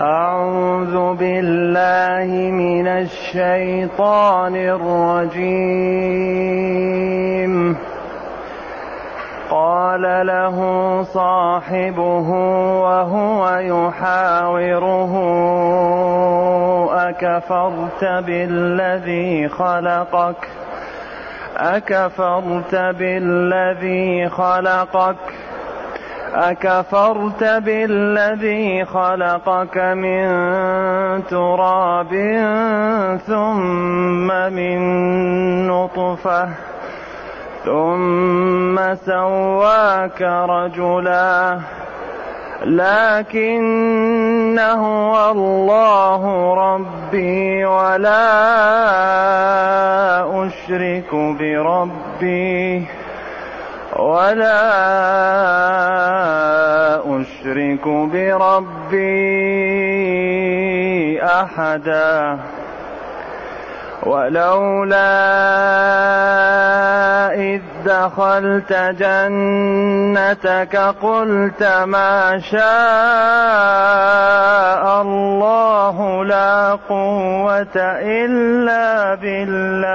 أعوذ بالله من الشيطان الرجيم. قال له صاحبه وهو يحاوره أكفرت بالذي خلقك؟ أكفرت بالذي خلقك؟ أكفرت بالذي خلقك من تراب ثم من نطفة ثم سواك رجلا لكن هو الله ربي ولا أشرك بربي ولا أشرك بربي أحدا. ولولا إذ دخلت جنتك قلت ما شاء الله لا قوة إلا بالله.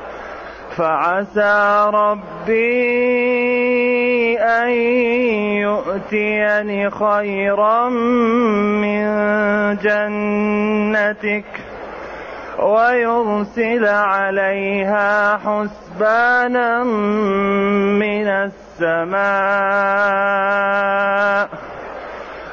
فعسى ربي أن يؤتيني خيرا من جنتك ويرسل عليها حسبانا من السماء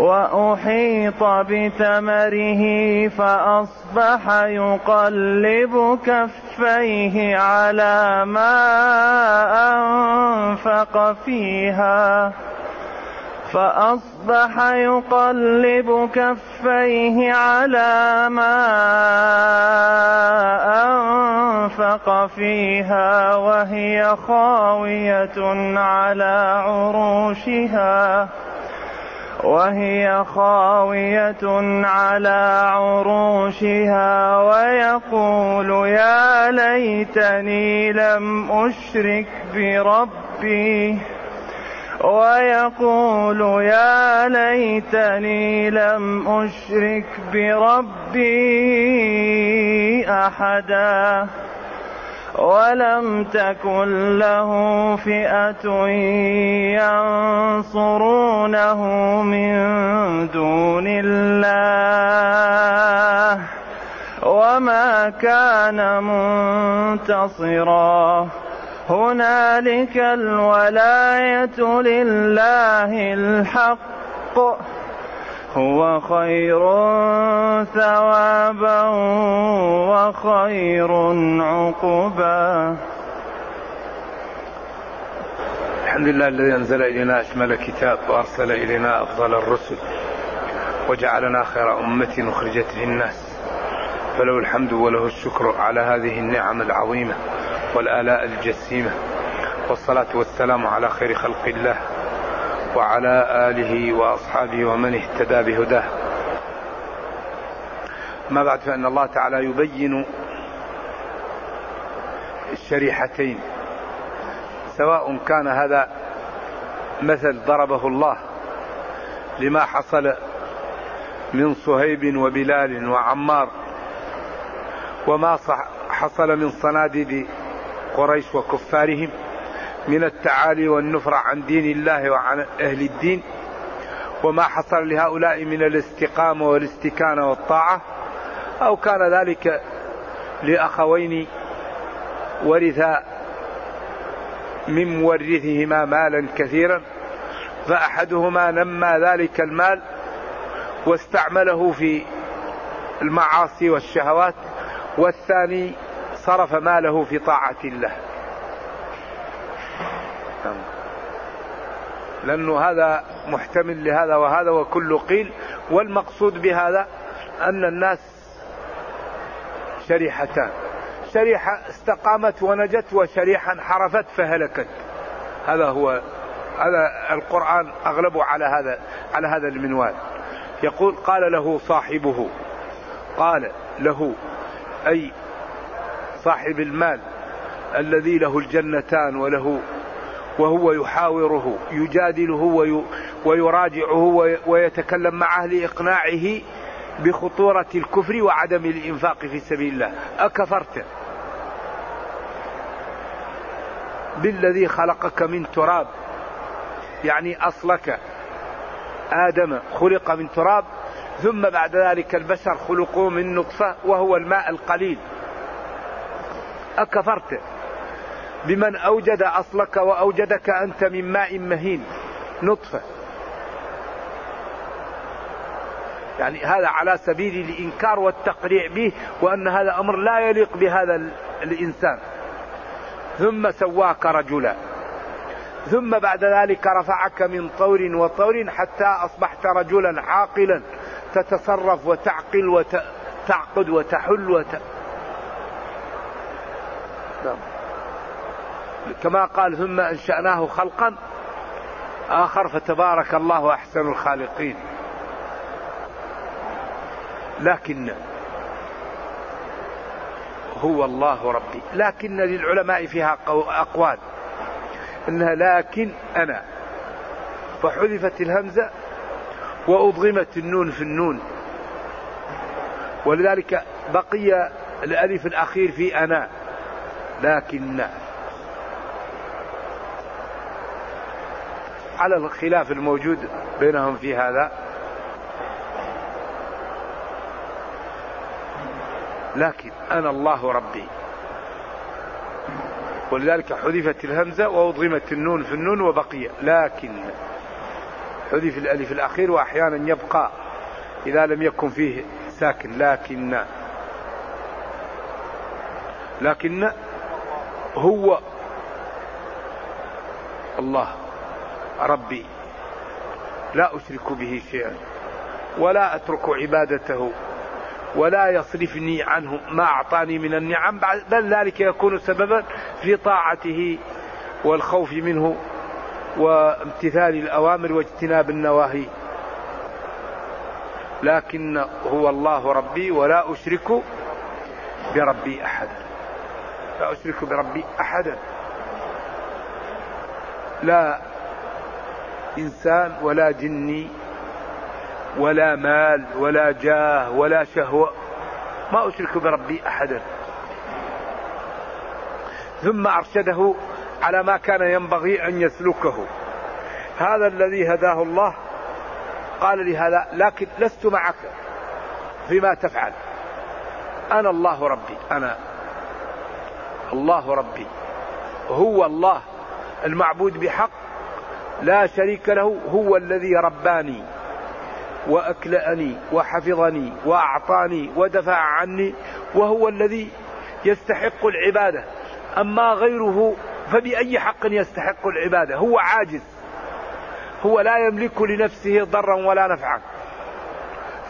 وأحيط بثمره فأصبح يقلب كفيه على ما أنفق فيها. فأصبح يقلب كفيه على ما أنفق فيها وهي خاوية على عروشها. وهي خاوية على عروشها ويقول يا ليتني لم أشرك بربي. ويقول يا ليتني لم أشرك بربي أحدا. ولم تكن له فئة ينصرونه من دون الله وما كان منتصرا. هنالك الولاية لله الحق. هو خير ثوابا وخير عقبا. الحمد لله الذي أنزل إلينا أشمل كتاب وأرسل إلينا أفضل الرسل وجعلنا خير أمة أخرجت للناس. فله الحمد وله الشكر على هذه النعم العظيمة والآلاء الجسيمة والصلاة والسلام على خير خلق الله. وعلى آله وأصحابه ومن اهتدى بهداه. ما بعد فإن الله تعالى يبين الشريحتين. سواء كان هذا مثل ضربه الله لما حصل من صهيب وبلال وعمار وما حصل من صناديد قريش وكفارهم من التعالي والنفرة عن دين الله وعن أهل الدين وما حصل لهؤلاء من الاستقامة والاستكانة والطاعة أو كان ذلك لأخوين ورث من مورثهما مالا كثيرا فأحدهما نمى ذلك المال واستعمله في المعاصي والشهوات والثاني صرف ماله في طاعة الله. لأنه هذا محتمل لهذا وهذا وكل قيل. والمقصود بهذا أن الناس شريحتان. شريحة استقامت ونجت وشريحة انحرفت فهلكت. هذا هو هذا القرآن أغلبه على هذا على هذا المنوال. يقول قال له صاحبه قال له أي صاحب المال الذي له الجنتان وله وهو يحاوره يجادله ويراجعه ويتكلم معه لإقناعه بخطورة الكفر وعدم الإنفاق في سبيل الله. أكفرت. بالذي خلقك من تراب. يعني أصلك. آدم خلق من تراب ثم بعد ذلك البشر خلقوا من نطفة وهو الماء القليل. أكفرت. بمن أوجد أصلك وأوجدك أنت من ماء مهين. نطفة. يعني هذا على سبيل الإنكار والتقريع به وأن هذا أمر لا يليق بهذا الإنسان. ثم سواك رجلا. ثم بعد ذلك رفعك من طور وطور حتى أصبحت رجلا عاقلا. تتصرف وتعقل وتعقد وتحل وت... نعم. كما قال ثم أنشأناه خلقا آخر فتبارك الله أحسن الخالقين. لكن هو الله ربي. لكن للعلماء فيها أقوال. إنها لكن أنا. فحذفت الهمزة وأضغمت النون في النون. ولذلك بقي الألف الأخير في أنا. لكن على الخلاف الموجود بينهم في هذا. لكن أنا الله ربي. ولذلك حذفت الهمزة وأضغمت النون في النون وبقي. لكن حذف الألف الأخير وأحيانا يبقى إذا لم يكن فيه ساكن. لكن لكن هو الله. ربي لا أشرك به شيئا ولا أترك عبادته ولا يصرفني عنه ما أعطاني من النعم بل ذلك يكون سببا في طاعته والخوف منه وامتثال الأوامر واجتناب النواهي. لكن هو الله ربي ولا أشرك بربي أحدا. لا أشرك بربي أحدا. لا إنسان ولا جني ولا مال ولا جاه ولا شهوة. ما أشرك بربي أحدا. ثم أرشده على ما كان ينبغي أن يسلكه. هذا الذي هداه الله. قال لي هذا لكن لست معك فيما تفعل. أنا الله ربي أنا الله ربي. هو الله المعبود بحق. لا شريك له هو الذي رباني وأكلأني وحفظني وأعطاني ودفع عني وهو الذي يستحق العبادة. أما غيره فبأي حق يستحق العبادة؟ هو عاجز. هو لا يملك لنفسه ضرا ولا نفعا.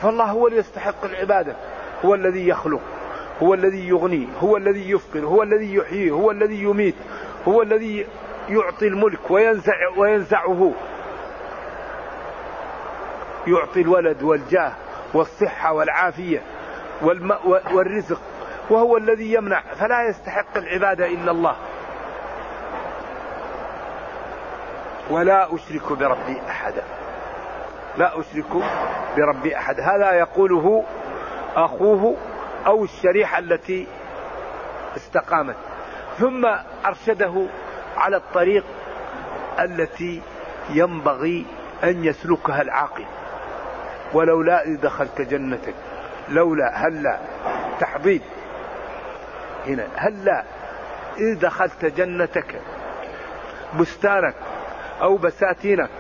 فالله هو اللي يستحق العبادة. هو الذي يخلق هو الذي يغني هو الذي يفقر هو الذي يحيي هو الذي يميت هو الذي يعطي الملك وينزع وينزعه. يعطي الولد والجاه والصحة والعافية والرزق وهو الذي يمنع. فلا يستحق العبادة إلا الله. ولا أشرك بربي أحدا لا أشرك بربي أحد. هذا يقوله أخوه أو الشريحة التي استقامت. ثم أرشده على الطريق التي ينبغي أن يسلكها العاقل. ولولا إذ دخلت جنتك لولا هلا تحضيد. هنا هلا إذ دخلت جنتك بستانك أو بساتينك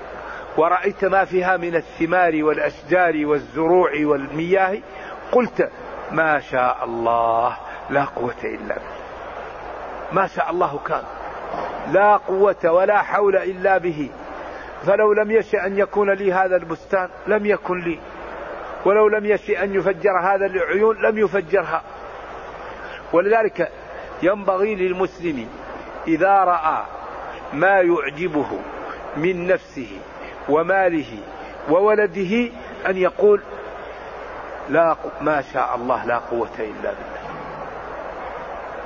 ورأيت ما فيها من الثمار والأشجار والزروع والمياه قلت ما شاء الله لا قوة إلا بالله. ما شاء الله كان. لا قوة ولا حول إلا به. فلو لم يشأ أن يكون لي هذا البستان لم يكن لي. ولو لم يشأ أن يفجر هذا العيون لم يفجرها. ولذلك ينبغي للمسلم إذا رأى ما يعجبه من نفسه وماله وولده أن يقول لا ما شاء الله لا قوة إلا بالله.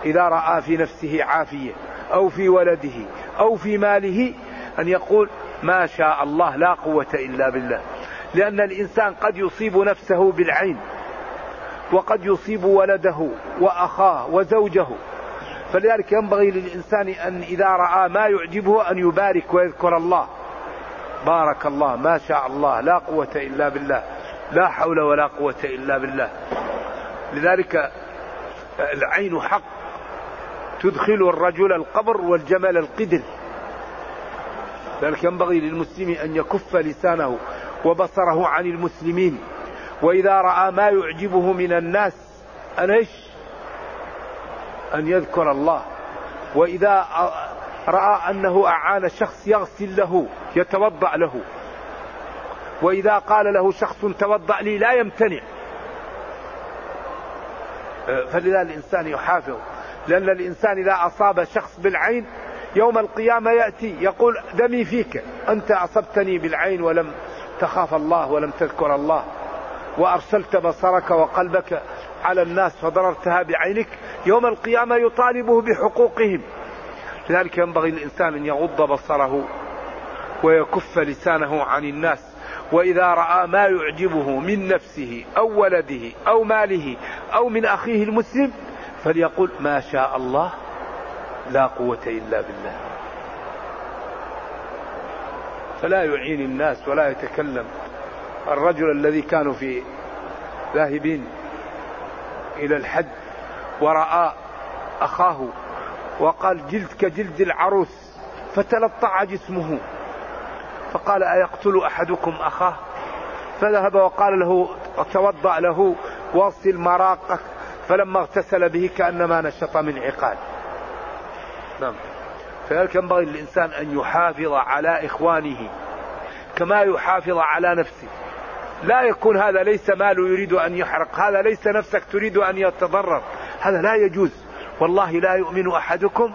إذا رأى في نفسه عافية أو في ولده أو في ماله أن يقول ما شاء الله لا قوة إلا بالله. لأن الإنسان قد يصيب نفسه بالعين وقد يصيب ولده وأخاه وزوجه. فلذلك ينبغي للإنسان أن إذا رأى ما يعجبه أن يبارك ويذكر الله. بارك الله ما شاء الله لا قوة إلا بالله لا حول ولا قوة إلا بالله. لذلك العين حق. تدخل الرجل القبر والجمل القدر. ذلك ينبغي للمسلم أن يكف لسانه وبصره عن المسلمين. وإذا رأى ما يعجبه من الناس أن إيش؟ أن يذكر الله. وإذا رأى أنه أعان شخص يغسل له يتوضأ له. وإذا قال له شخص توضأ لي لا يمتنع. فلذا الإنسان يحافظ لأن الإنسان إذا أصاب شخص بالعين يوم القيامة يأتي يقول دمي فيك. أنت أصبتني بالعين ولم تخاف الله ولم تذكر الله. وأرسلت بصرك وقلبك على الناس فضررتها بعينك. يوم القيامة يطالبه بحقوقهم. لذلك ينبغي الإنسان أن يغض بصره ويكف لسانه عن الناس. وإذا رأى ما يعجبه من نفسه أو ولده أو ماله أو من أخيه المسلم فليقول ما شاء الله لا قوة إلا بالله. فلا يعين الناس ولا يتكلم. الرجل الذي كانوا في ذاهبين إلى الحج ورأى أخاه وقال جلد كجلد العروس فتلطع جسمه. فقال أيقتل أحدكم أخاه؟ فذهب وقال له توضأ له واصل مراقك. فلما اغتسل به كأنما نشط من عقال. نعم. فذلك ينبغي للإنسان أن يحافظ على إخوانه كما يحافظ على نفسه؟ لا يكون هذا ليس ماله يريد أن يحرق هذا ليس نفسك تريد أن يتضرر. هذا لا يجوز. والله لا يؤمن أحدكم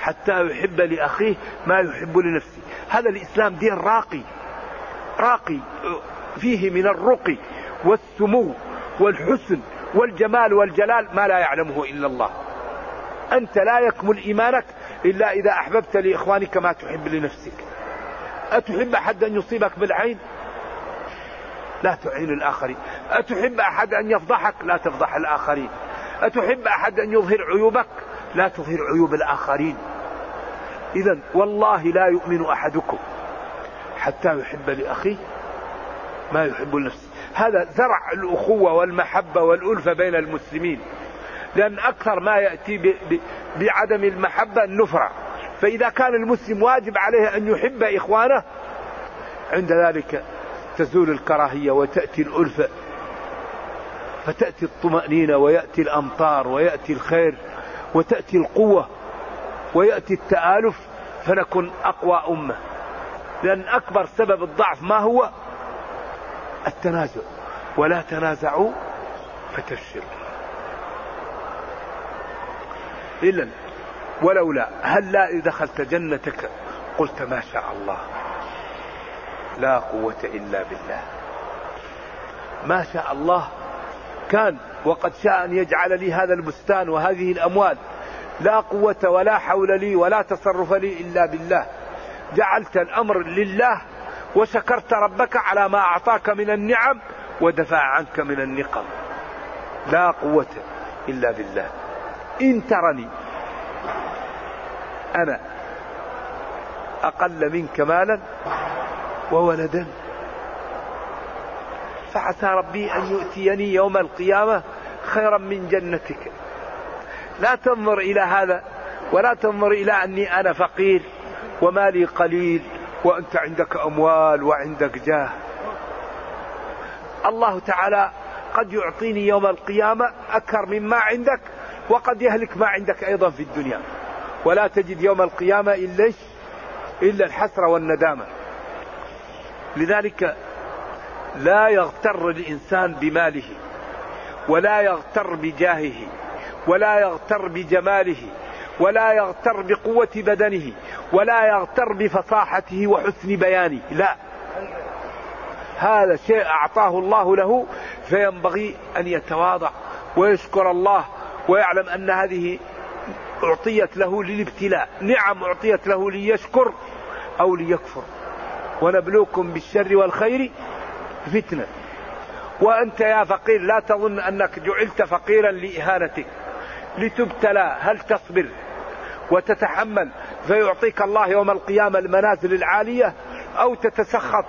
حتى يحب لأخيه ما يحب لنفسه. هذا الإسلام دين راقي. راقي فيه من الرقي والسمو. والحسن والجمال والجلال ما لا يعلمه إلا الله. أنت لا يكمل إيمانك إلا إذا أحببت لإخوانك ما تحب لنفسك. أتحب أحد أن يصيبك بالعين؟ لا تعين الآخرين. أتحب أحد أن يفضحك؟ لا تفضح الآخرين. أتحب أحد أن يظهر عيوبك؟ لا تظهر عيوب الآخرين. إذا والله لا يؤمن أحدكم حتى يحب لأخيه ما يحب لنفسه هذا زرع الأخوة والمحبة والألفة بين المسلمين. لأن أكثر ما يأتي بعدم المحبة النفرة. فإذا كان المسلم واجب عليه أن يحب إخوانه عند ذلك تزول الكراهية وتأتي الألفة. فتأتي الطمأنينة ويأتي الأمطار ويأتي الخير وتأتي القوة ويأتي التآلف فنكون أقوى أمة. لأن أكبر سبب الضعف ما هو؟ التنازع. ولا تنازعوا فتفشلوا. إذا ولولا هل لا دخلت جنتك قلت ما شاء الله؟ لا قوة إلا بالله. ما شاء الله كان وقد شاء أن يجعل لي هذا البستان وهذه الأموال. لا قوة ولا حول لي ولا تصرف لي إلا بالله. جعلت الأمر لله وشكرت ربك على ما أعطاك من النعم ودفع عنك من النقم. لا قوة إلا بالله. إن ترني أنا أقل منك مالا وولدا. فعسى ربي أن يؤتيني يوم القيامة خيرا من جنتك. لا تنظر إلى هذا ولا تنظر إلى أني أنا فقير ومالي قليل. وأنت عندك أموال وعندك جاه. الله تعالى قد يعطيني يوم القيامة أكثر مما عندك وقد يهلك ما عندك أيضا في الدنيا. ولا تجد يوم القيامة إلا إلا الحسرة والندامة. لذلك لا يغتر الإنسان بماله ولا يغتر بجاهه ولا يغتر بجماله ولا يغتر بقوة بدنه ولا يغتر بفصاحته وحسن بيانه. لا. هذا شيء أعطاه الله له فينبغي أن يتواضع ويشكر الله ويعلم أن هذه أعطيت له للابتلاء. نعم أعطيت له ليشكر أو ليكفر. ونبلوكم بالشر والخير فتنة. وأنت يا فقير لا تظن أنك جعلت فقيرا لإهانتك. لتبتلى هل تصبر وتتحمل؟ فيعطيك الله يوم القيامة المنازل العالية أو تتسخط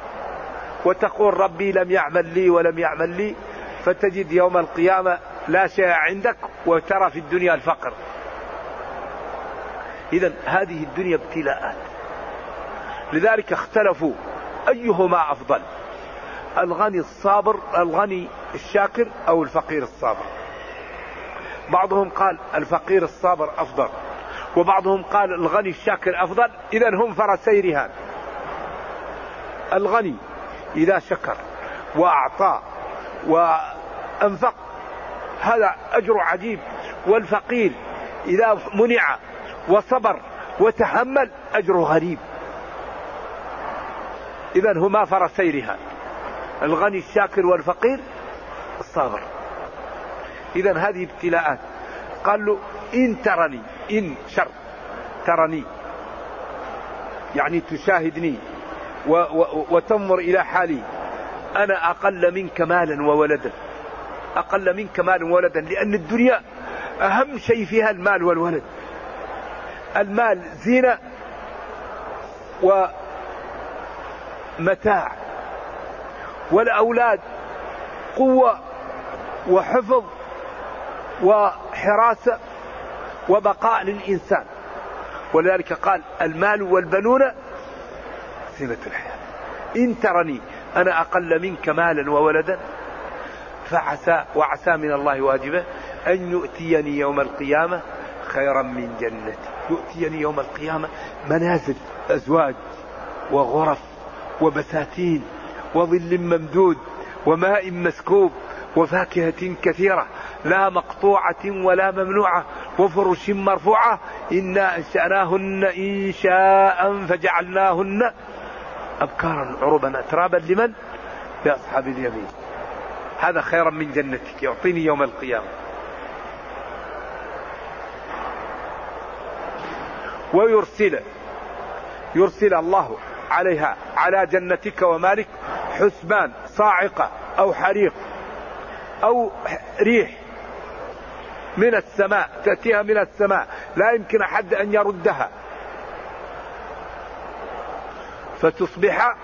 وتقول ربي لم يعمل لي ولم يعمل لي فتجد يوم القيامة لا شيء عندك وترى في الدنيا الفقر. إذا هذه الدنيا ابتلاءات. لذلك اختلفوا أيهما أفضل الغني الصابر الغني الشاكر أو الفقير الصابر. بعضهم قال الفقير الصابر أفضل. وبعضهم قال الغني الشاكر أفضل إذا هم فرسي رهان الغني إذا شكر وأعطى وأنفق هذا أجر عجيب. والفقير إذا منع وصبر وتحمل أجر غريب. إذا هما فرسي رهان الغني الشاكر والفقير الصابر. إذا هذه ابتلاءات. قال له إن ترني إن شر. ترني يعني تشاهدني. و و وتنظر إلى حالي. أنا أقل منك مالا وولدا. أقل منك مالا وولدا. لأن الدنيا أهم شيء فيها المال والولد. المال زينة ومتاع. والأولاد قوة وحفظ وحراسة. وبقاء للإنسان. ولذلك قال المال والبنون زينة الحياة. إن ترني أنا أقل منك مالا وولدا فعسى وعسى من الله واجبه أن يؤتيني يوم القيامة خيرا من جنتي. يؤتيني يوم القيامة منازل أزواج وغرف وبساتين وظل ممدود وماء مسكوب وفاكهة كثيرة لا مقطوعة ولا ممنوعة. وفرش مرفوعة. إنا أنشأناهن إنشاء فجعلناهن أبكارا عربا أترابا. لمن؟ لأصحاب اليمين. هذا خيرا من جنتك. يعطيني يوم القيامة. ويرسل يرسل الله عليها على جنتك ومالك حسبان صاعقة أو حريق أو ريح. من السماء تأتيها من السماء. لا يمكن أحد أن يردها. فتصبح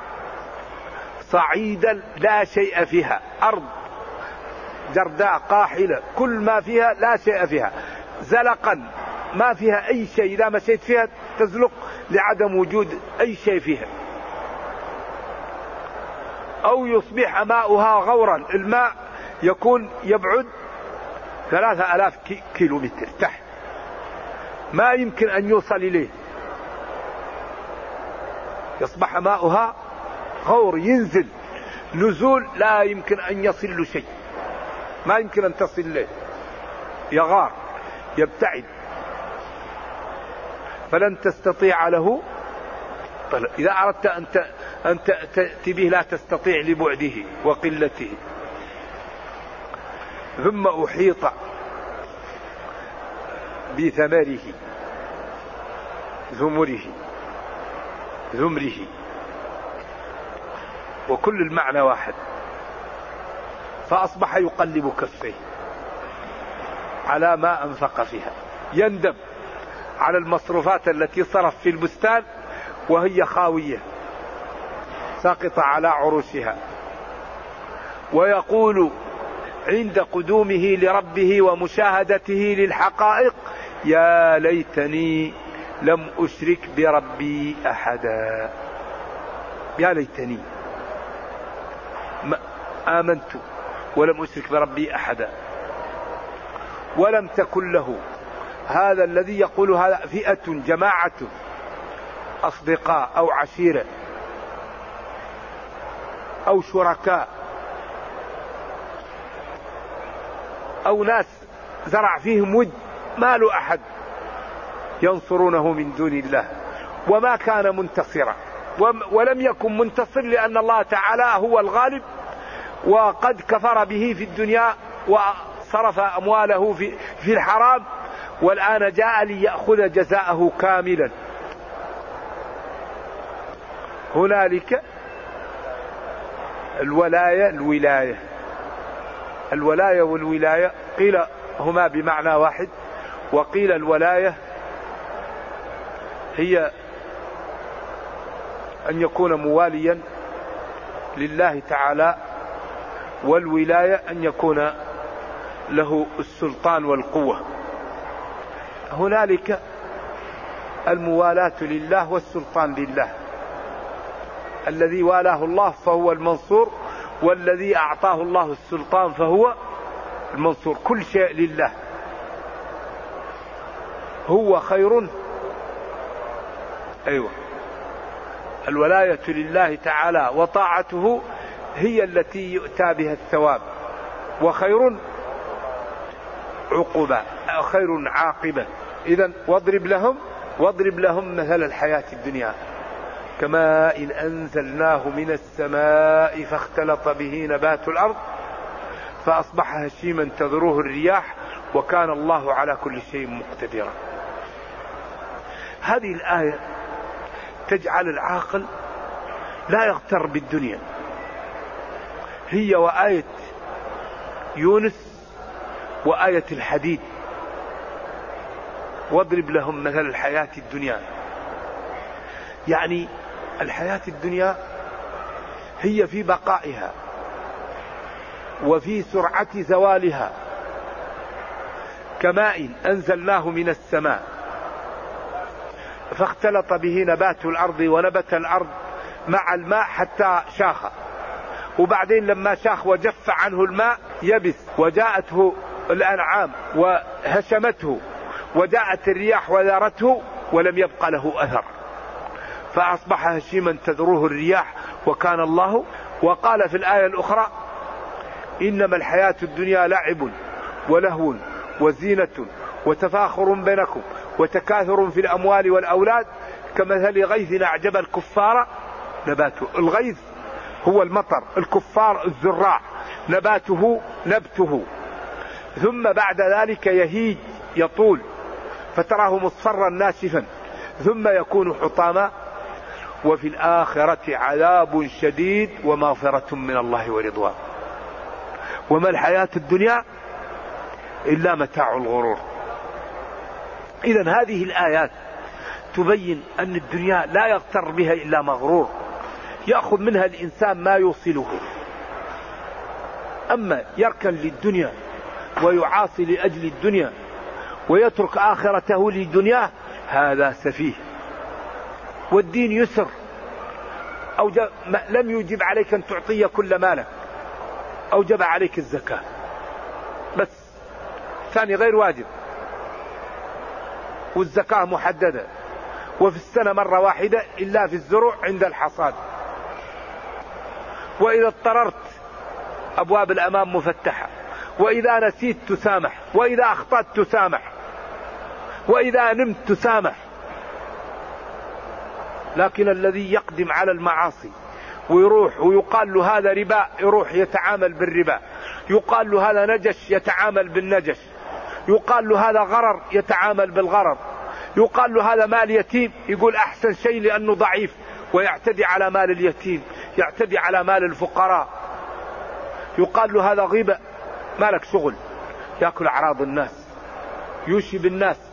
صعيدا لا شيء فيها. أرض جرداء قاحلة كل ما فيها لا شيء فيها. زلقا ما فيها أي شيء إذا مشيت فيها تزلق لعدم وجود أي شيء فيها. أو يصبح ماؤها غورا الماء يكون يبعد ثلاثة ألاف كيلو متر تحت. ما يمكن أن يوصل إليه. يصبح ماؤها غور ينزل. نزول لا يمكن أن يصل له شيء. ما يمكن أن تصل إليه. يغار يبتعد. فلن تستطيع له إذا أردت أن تأتي به لا تستطيع لبعده وقلته. ثم أحيط بثمره ثمره ذمره وكل المعنى واحد. فأصبح يقلب كفيه على ما أنفق فيها. يندم على المصروفات التي صرف في البستان وهي خاوية ساقطة على عروشها ويقول عند قدومه لربه ومشاهدته للحقائق. يا ليتني لم أشرك بربي أحدا. يا ليتني. آمنت ولم أشرك بربي أحدا. ولم تكن له. هذا الذي يقول هذا فئة جماعة أصدقاء أو عشيرة أو شركاء أو ناس زرع فيهم ود ما له أحد ينصرونه من دون الله وما كان منتصرا ولم يكن منتصر لأن الله تعالى هو الغالب وقد كفر به في الدنيا وصرف أمواله في, في الحرام والآن جاء ليأخذ جزاءه كاملا. هنالك الولاية الولاية. الولاية والولاية قيل هما بمعنى واحد وقيل الولاية هي أن يكون مواليا لله تعالى والولاية أن يكون له السلطان والقوة. هنالك الموالاة لله والسلطان لله. الذي والاه الله فهو المنصور والذي أعطاه الله السلطان فهو المنصور. كل شيء لله. هو خير. أيوة. الولاية لله تعالى وطاعته هي التي يؤتى بها الثواب. وخير عقبة خير عاقبة. إذا واضرب لهم واضرب لهم مثل الحياة الدنيا. كماء إن أنزلناه من السماء فاختلط به نبات الأرض فأصبح هشيما تذروه الرياح وكان الله على كل شيء مقتدرا. هذه الآية تجعل العاقل لا يغتر بالدنيا. هي وآية يونس وآية الحديد. واضرب لهم مثل الحياة الدنيا. يعني الحياة الدنيا هي في بقائها وفي سرعة زوالها. كماء أنزلناه من السماء فاختلط به نبات الأرض ونبت الأرض مع الماء حتى شاخ. وبعدين لما شاخ وجف عنه الماء يبس وجاءته الأنعام وهشمته وجاءت الرياح وذارته ولم يبق له أثر. فأصبح هشيما تذروه الرياح وكان الله. وقال في الآية الأخرى إنما الحياة الدنيا لعب ولهو وزينة وتفاخر بينكم وتكاثر في الأموال والأولاد. كمثل غيث أعجب الكفار. نباته الغيث هو المطر الكفار الزراع. نباته نبته. ثم بعد ذلك يهيج يطول فتراه مصفرا ناشفا ثم يكون حطاما. وفي الآخرة عذاب شديد ومغفرة من الله ورضوان. وما الحياة الدنيا إلا متاع الغرور. إذا هذه الآيات تبين أن الدنيا لا يغتر بها إلا مغرور. يأخذ منها الإنسان ما يوصله. أما يركن للدنيا ويعاصي لأجل الدنيا ويترك آخرته لدنياه هذا سفيه. والدين يسر. أوجب لم يجب عليك أن تعطي كل مالك. أوجب عليك الزكاة. بس. ثاني غير واجب. والزكاة محددة. وفي السنة مرة واحدة إلا في الزروع عند الحصاد. وإذا اضطررت أبواب الأمام مفتحة. وإذا نسيت تسامح. وإذا أخطأت تسامح. وإذا نمت تسامح. لكن الذي يقدم على المعاصي ويروح ويقال له هذا ربا يروح يتعامل بالربا. يقال له هذا نجش يتعامل بالنجش. يقال له هذا غرر يتعامل بالغرر. يقال له هذا مال يتيم يقول أحسن شيء لأنه ضعيف. ويعتدي على مال اليتيم يعتدي على مال الفقراء. يقال له هذا غيبة مالك شغل يأكل أعراض الناس يوشي بالناس.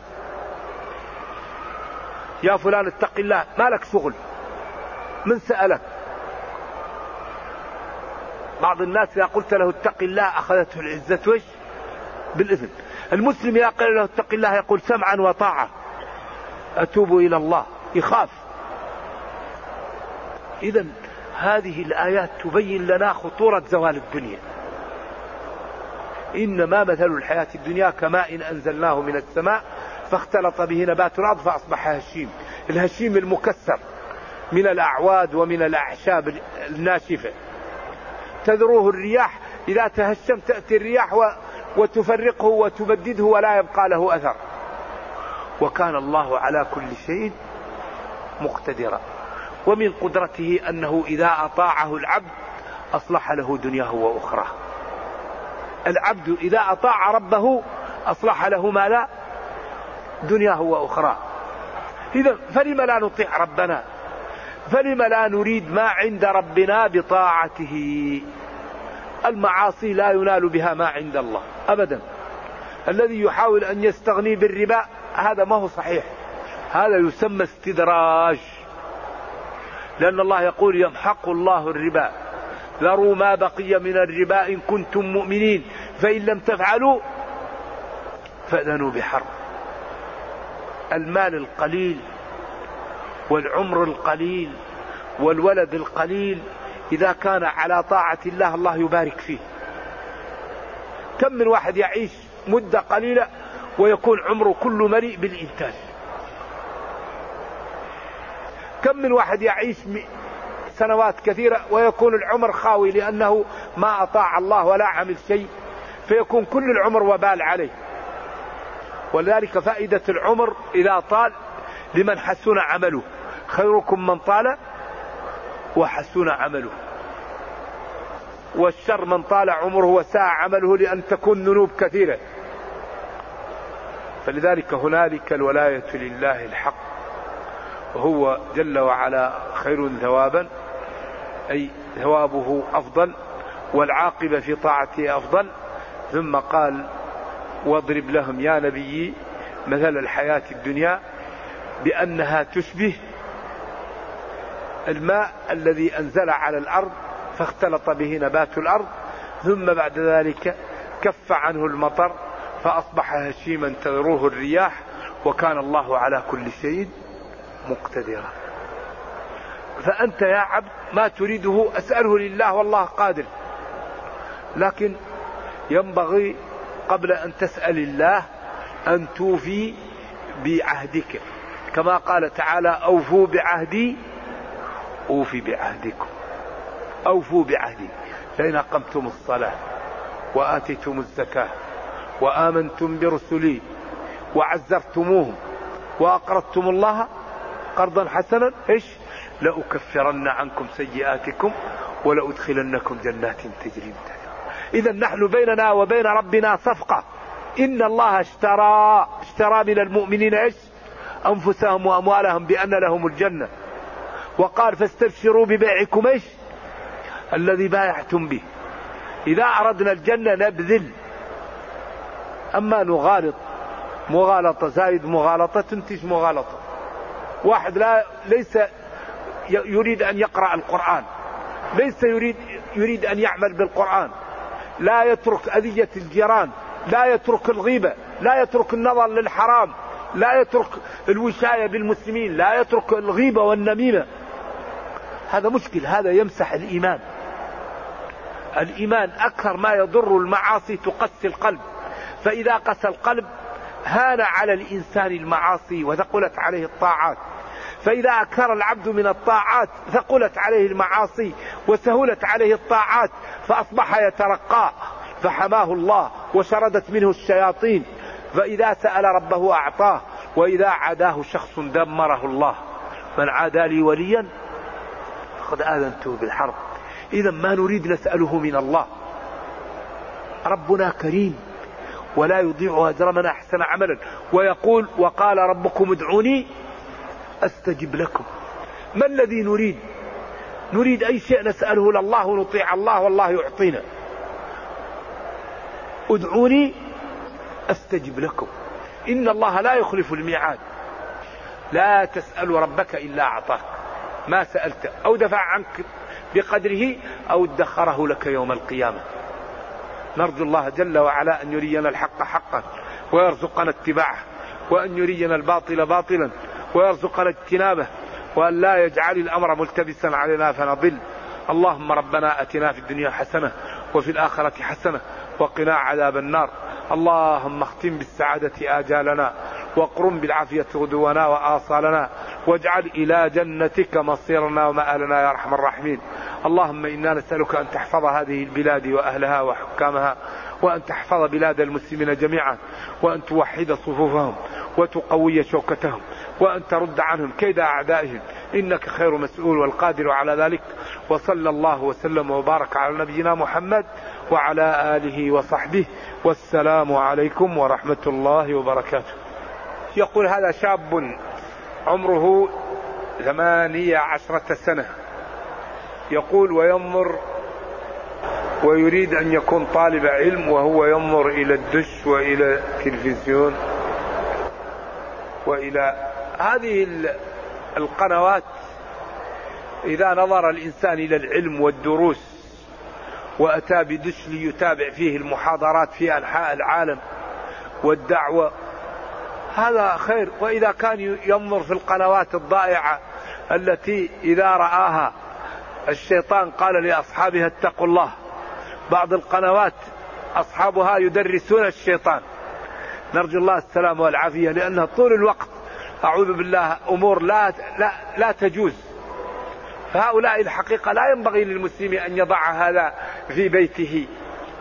يا فلان اتق الله مالك شغل. من سألك؟ بعض الناس إذا قلت له اتق الله أخذته العزة وش؟ بالإثم المسلم إذا قال له اتق الله يقول سمعا وطاعة. أتوب إلى الله. يخاف. إذا هذه الآيات تبين لنا خطورة زوال الدنيا. إنما مثل الحياة الدنيا كماء أنزلناه من السماء فاختلط به نبات الأرض فأصبح هشيم. الهشيم المكسر من الأعواد ومن الأعشاب الناشفة. تذروه الرياح إذا تهشم تأتي الرياح وتفرقه وتبدده ولا يبقى له أثر. وكان الله على كل شيء مقتدرا. ومن قدرته أنه إذا أطاعه العبد أصلح له دنياه وأخراه. العبد إذا أطاع ربه أصلح له ما لا دنياه وأخراه إذا فلم لا نطيع ربنا؟ فلم لا نريد ما عند ربنا بطاعته؟ المعاصي لا ينال بها ما عند الله أبدا. الذي يحاول أن يستغني بالربا هذا ما هو صحيح. هذا يسمى استدراج. لأن الله يقول يمحق الله الربا. ذروا ما بقي من الربا إن كنتم مؤمنين فإن لم تفعلوا فأذنوا بحرب. المال القليل والعمر القليل والولد القليل إذا كان على طاعة الله الله يبارك فيه. كم من واحد يعيش مدة قليلة ويكون عمره كله مليء بالإنتاج. كم من واحد يعيش سنوات كثيرة ويكون العمر خاوي لأنه ما أطاع الله ولا عمل شيء فيكون كل العمر وبال عليه. ولذلك فائدة العمر إذا طال لمن حسن عمله. خيركم من طال وحسن عمله. والشر من طال عمره وساء عمله لأن تكون ذنوب كثيرة. فلذلك هنالك الولاية لله الحق. وهو جل وعلا خير ثوابا أي ثوابه أفضل والعاقبة في طاعته أفضل. ثم قال واضرب لهم يا نبي مثل الحياة الدنيا بأنها تشبه الماء الذي أنزل على الأرض فاختلط به نبات الأرض ثم بعد ذلك كف عنه المطر فأصبح هشيما تذروه الرياح وكان الله على كل شيء مقتدرا. فأنت يا عبد ما تريده أسأله لله والله قادر لكن ينبغي قبل أن تسأل الله أن توفي بعهدك. كما قال تعالى أوفوا بعهدي أوفي بعهدكم. أوفوا بعهدي. فإن أقمتم الصلاة وآتيتم الزكاة وآمنتم برسلي وعزرتموهم وأقرضتم الله قرضا حسنا إيش؟ لأكفرن عنكم سيئاتكم ولأدخلنكم جنات تجري من إذا نحن بيننا وبين ربنا صفقة. إن الله اشترى اشترى من المؤمنين إيش؟ أنفسهم وأموالهم بأن لهم الجنة. وقال فاستبشروا ببيعكم إيش؟ الذي بايعتم به. إذا أردنا الجنة نبذل. أما نغالط. مغالطة. زايد مغالطة تنتج مغالطة. واحد لا ليس يريد أن يقرأ القرآن. ليس يريد يريد أن يعمل بالقرآن. لا يترك أذية الجيران لا يترك الغيبة لا يترك النظر للحرام لا يترك الوشاية بالمسلمين لا يترك الغيبة والنميمة. هذا مشكل هذا يمسح الإيمان. الإيمان أكثر ما يضر المعاصي تقسي القلب. فإذا قسى القلب هان على الإنسان المعاصي وثقلت عليه الطاعات. فإذا أكثر العبد من الطاعات ثقلت عليه المعاصي وسهلت عليه الطاعات فأصبح يترقى فحماه الله وشردت منه الشياطين. فإذا سأل ربه أعطاه وإذا عاداه شخص دمره الله. من عادى لي وليا فقد آذنته بالحرب. إذا ما نريد نسأله من الله. ربنا كريم ولا يضيع أجر من أحسن عملا. ويقول وقال ربكم ادعوني أستجب لكم. ما الذي نريد؟ نريد أي شيء نسأله لله ونطيع الله والله يعطينا. ادعوني أستجب لكم. إن الله لا يخلف الميعاد. لا تسأل ربك إلا أعطاك. ما سألت أو دفع عنك بقدره أو ادخره لك يوم القيامة. نرجو الله جل وعلا أن يرينا الحق حقا ويرزقنا اتباعه وأن يرينا الباطل باطلا ويرزقنا اجتنابه وأن لا يجعل الأمر ملتبسا علينا فنضل. اللهم ربنا أتنا في الدنيا حسنة وفي الآخرة حسنة وقنا عذاب النار. اللهم اختم بالسعادة آجالنا واقرم بالعافية غدونا وآصالنا واجعل إلى جنتك مصيرنا ومآلنا يا أرحم الراحمين. اللهم إنا نسألك أن تحفظ هذه البلاد وأهلها وحكامها وأن تحفظ بلاد المسلمين جميعا وأن توحد صفوفهم وتقوي شوكتهم وأن ترد عنهم كيد أعدائهم. إنك خير مسؤول والقادر على ذلك. وصلى الله وسلم وبارك على نبينا محمد وعلى آله وصحبه. والسلام عليكم ورحمة الله وبركاته. يقول هذا شاب عمره ثمانية عشرة سنة. يقول وينظر ويريد أن يكون طالب علم وهو ينظر إلى الدش وإلى التلفزيون وإلى هذه القنوات إذا نظر الإنسان إلى العلم والدروس وأتى بدش ليتابع فيه المحاضرات في أنحاء العالم والدعوة هذا خير. وإذا كان ينظر في القنوات الضائعة التي إذا رآها الشيطان قال لأصحابها اتقوا الله. بعض القنوات أصحابها يدرسون الشيطان. نرجو الله السلامة والعافية لأنها طول الوقت أعوذ بالله أمور لا, لا, لا تجوز. فهؤلاء الحقيقة لا ينبغي للمسلم أن يضع هذا في بيته.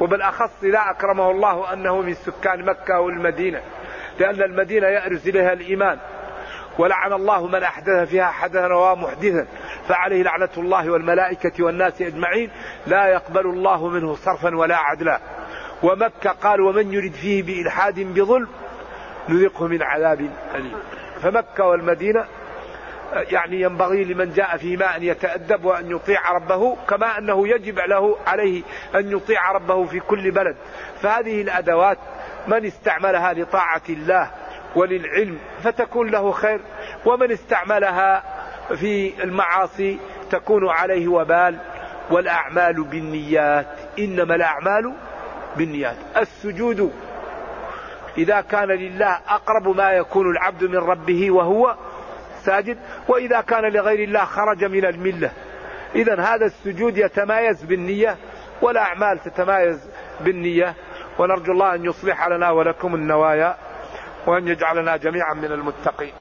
وبالأخص إذا أكرمه الله أنه من سكان مكة والمدينة لأن المدينة يأرز إليها الإيمان. ولعن الله من أحدث فيها حدثا ومحدثا فعليه لعنة الله والملائكة والناس أجمعين. لا يقبل الله منه صرفا ولا عدلا. ومكة قال ومن يرد فيه بإلحاد بظلم نذقه من عذاب أليم. فمكة والمدينة يعني ينبغي لمن جاء فيما أن يتأدب وأن يطيع ربه كما أنه يجب له عليه أن يطيع ربه في كل بلد. فهذه الأدوات من استعملها لطاعة الله وللعلم فتكون له خير ومن استعملها في المعاصي تكون عليه وبال والأعمال بالنيات. إنما الأعمال بالنيات. السجود إذا كان لله أقرب ما يكون العبد من ربه وهو ساجد وإذا كان لغير الله خرج من الملة. إذا هذا السجود يتمايز بالنية والأعمال تتمايز بالنية. ونرجو الله أن يصلح لنا ولكم النوايا وأن يجعلنا جميعا من المتقين.